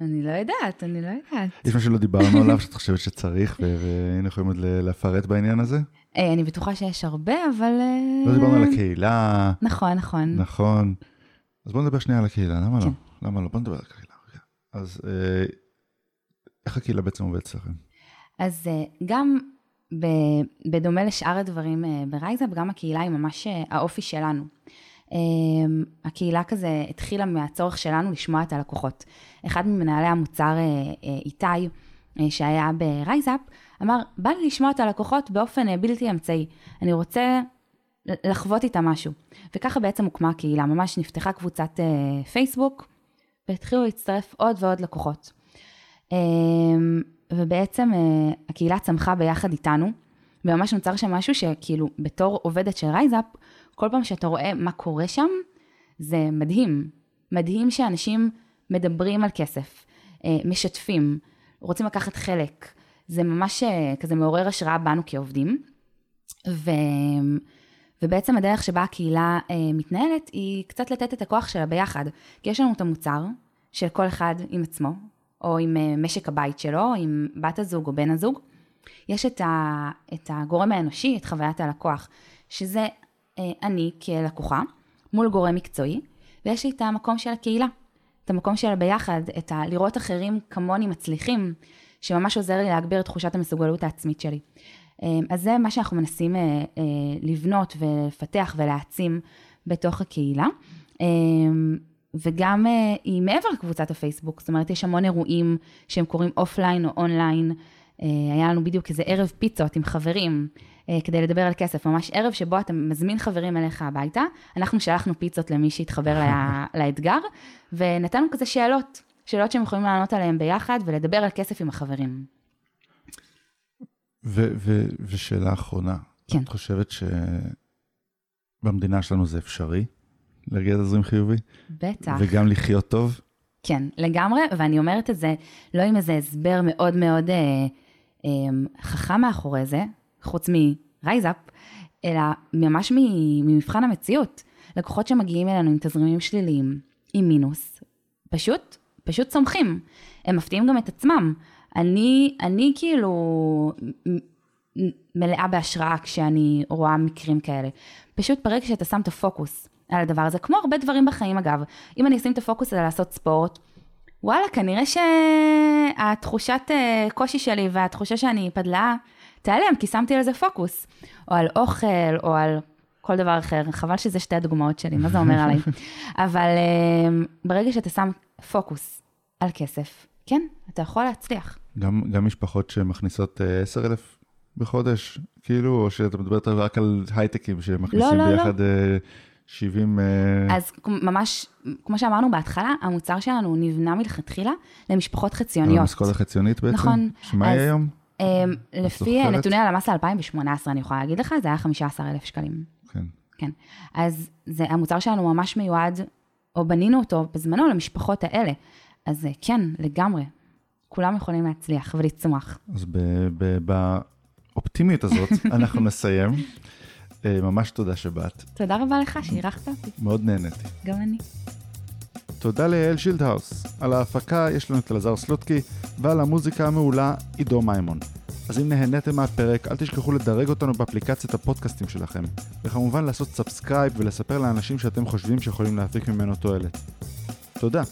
אני לא יודעת, אני לא יודעת. יש משהו שלא דיברנו עליו שאת חושבת שצריך, והיינו יכולים עוד לפרט בעניין הזה? אה, אני בטוחה שיש הרבה, אבל... אה, לא דיברנו על הקהילה, נכון, נכון. נכון. אז בואו נדבר שנייה על הקהילה, למה לא? כן. למה לא? בואו נדבר על הקהילה. אז איך הקהילה בעצם עובדת אצלכם? אז גם בדומה לשאר הדברים אה, ברייזאפ, גם הקהילה היא ממש אה, האופי שלנו. אה, הקהילה כזה התחילה מהצורך שלנו לשמוע את הלקוחות. אחד ממנהלי המוצר, אה, איתי, שהיה ברייזאפ, אמר, בא לי לשמוע את הלקוחות באופן בלתי אמצעי. אני רוצה לחוות איתם משהו. וככה בעצם הוקמה הקהילה, ממש נפתחה קבוצת פייסבוק, והתחילו להצטרף עוד ועוד לקוחות. ובעצם אה, הקהילה צמחה ביחד איתנו, וממש נוצר שם משהו שכאילו בתור עובדת של רייזאפ, כל פעם שאתה רואה מה קורה שם, זה מדהים. מדהים שאנשים מדברים על כסף, אה, משתפים, רוצים לקחת חלק. זה ממש אה, כזה מעורר השראה בנו כעובדים. ו... ובעצם הדרך שבה הקהילה אה, מתנהלת היא קצת לתת את הכוח שלה ביחד. כי יש לנו את המוצר של כל אחד עם עצמו, או עם אה, משק הבית שלו, עם בת הזוג או בן הזוג. יש את, ה, את הגורם האנושי, את חוויית הלקוח, שזה אה, אני כלקוחה, מול גורם מקצועי, ויש לי את המקום של הקהילה, את המקום של ביחד, את ה... לראות אחרים כמוני מצליחים, שממש עוזר לי להגביר את תחושת המסוגלות העצמית שלי. אה, אז זה מה שאנחנו מנסים אה, אה, לבנות ולפתח ולהעצים בתוך הקהילה. וגם אה, היא מעבר לקבוצת הפייסבוק, זאת אומרת, יש המון אירועים שהם קורים offline או אונליין. אה, היה לנו בדיוק איזה ערב פיצות עם חברים, אה, כדי לדבר על כסף, ממש ערב שבו אתה מזמין חברים אליך הביתה. אנחנו שלחנו פיצות למי שהתחבר לה, לאתגר, ונתנו כזה שאלות, שאלות שהם יכולים לענות עליהן ביחד ולדבר על כסף עם החברים. ו- ו- ושאלה אחרונה, כן. את חושבת שבמדינה שלנו זה אפשרי להגיע לתזרים חיובי? בטח. וגם לחיות טוב? כן, לגמרי, ואני אומרת את זה לא עם איזה הסבר מאוד מאוד אה, אה, חכם מאחורי זה, חוץ מרייזאפ, אלא ממש ממבחן המציאות. לקוחות שמגיעים אלינו עם תזרימים שליליים, עם מינוס, פשוט, פשוט צומחים. הם מפתיעים גם את עצמם. אני, אני כאילו מלאה בהשראה כשאני רואה מקרים כאלה. פשוט ברגע שאתה שם את הפוקוס על הדבר הזה, כמו הרבה דברים בחיים אגב, אם אני אשים את הפוקוס על לעשות ספורט, וואלה, כנראה שהתחושת אה, קושי שלי והתחושה שאני פדלאה תיעלם, כי שמתי על זה פוקוס. או על אוכל, או על כל דבר אחר. חבל שזה שתי הדוגמאות שלי, מה זה אומר עליי? אבל אה, ברגע שאתה שם פוקוס על כסף, כן, אתה יכול להצליח. גם, גם משפחות שמכניסות אה, 10,000 בחודש, כאילו, או שאתה מדברת רק על הייטקים שמכניסים לא, לא. ביחד אה, 70... אה, אז ממש, כמו שאמרנו בהתחלה, המוצר שלנו נבנה מלכתחילה למשפחות חציוניות. המשכורת החציונית בעצם? נכון. שמה יהיה היום? אמ, לפי? נתוני הלמ"ס ל-2018, אני יכולה להגיד לך, זה היה 15,000 שקלים. כן. כן. אז זה, המוצר שלנו ממש מיועד, או בנינו אותו בזמנו למשפחות האלה. אז כן, לגמרי. כולם יכולים להצליח ולצמוח. אז באופטימיות הזאת אנחנו נסיים. אה, ממש תודה שבאת, תודה רבה לך שאירחת אותי, מאוד נהניתי. גם אני. תודה ליעל שילדהאוס. על ההפקה יש לנו את אלעזר סלוטקי, ועל המוזיקה המעולה עידו מימון. אז אם נהניתם מהפרק, אל תשכחו לדרג אותנו באפליקציית הפודקאסטים שלכם. וכמובן לעשות subscribe ולספר לאנשים שאתם חושבים שיכולים להפיק ממנו תועלת. תודה.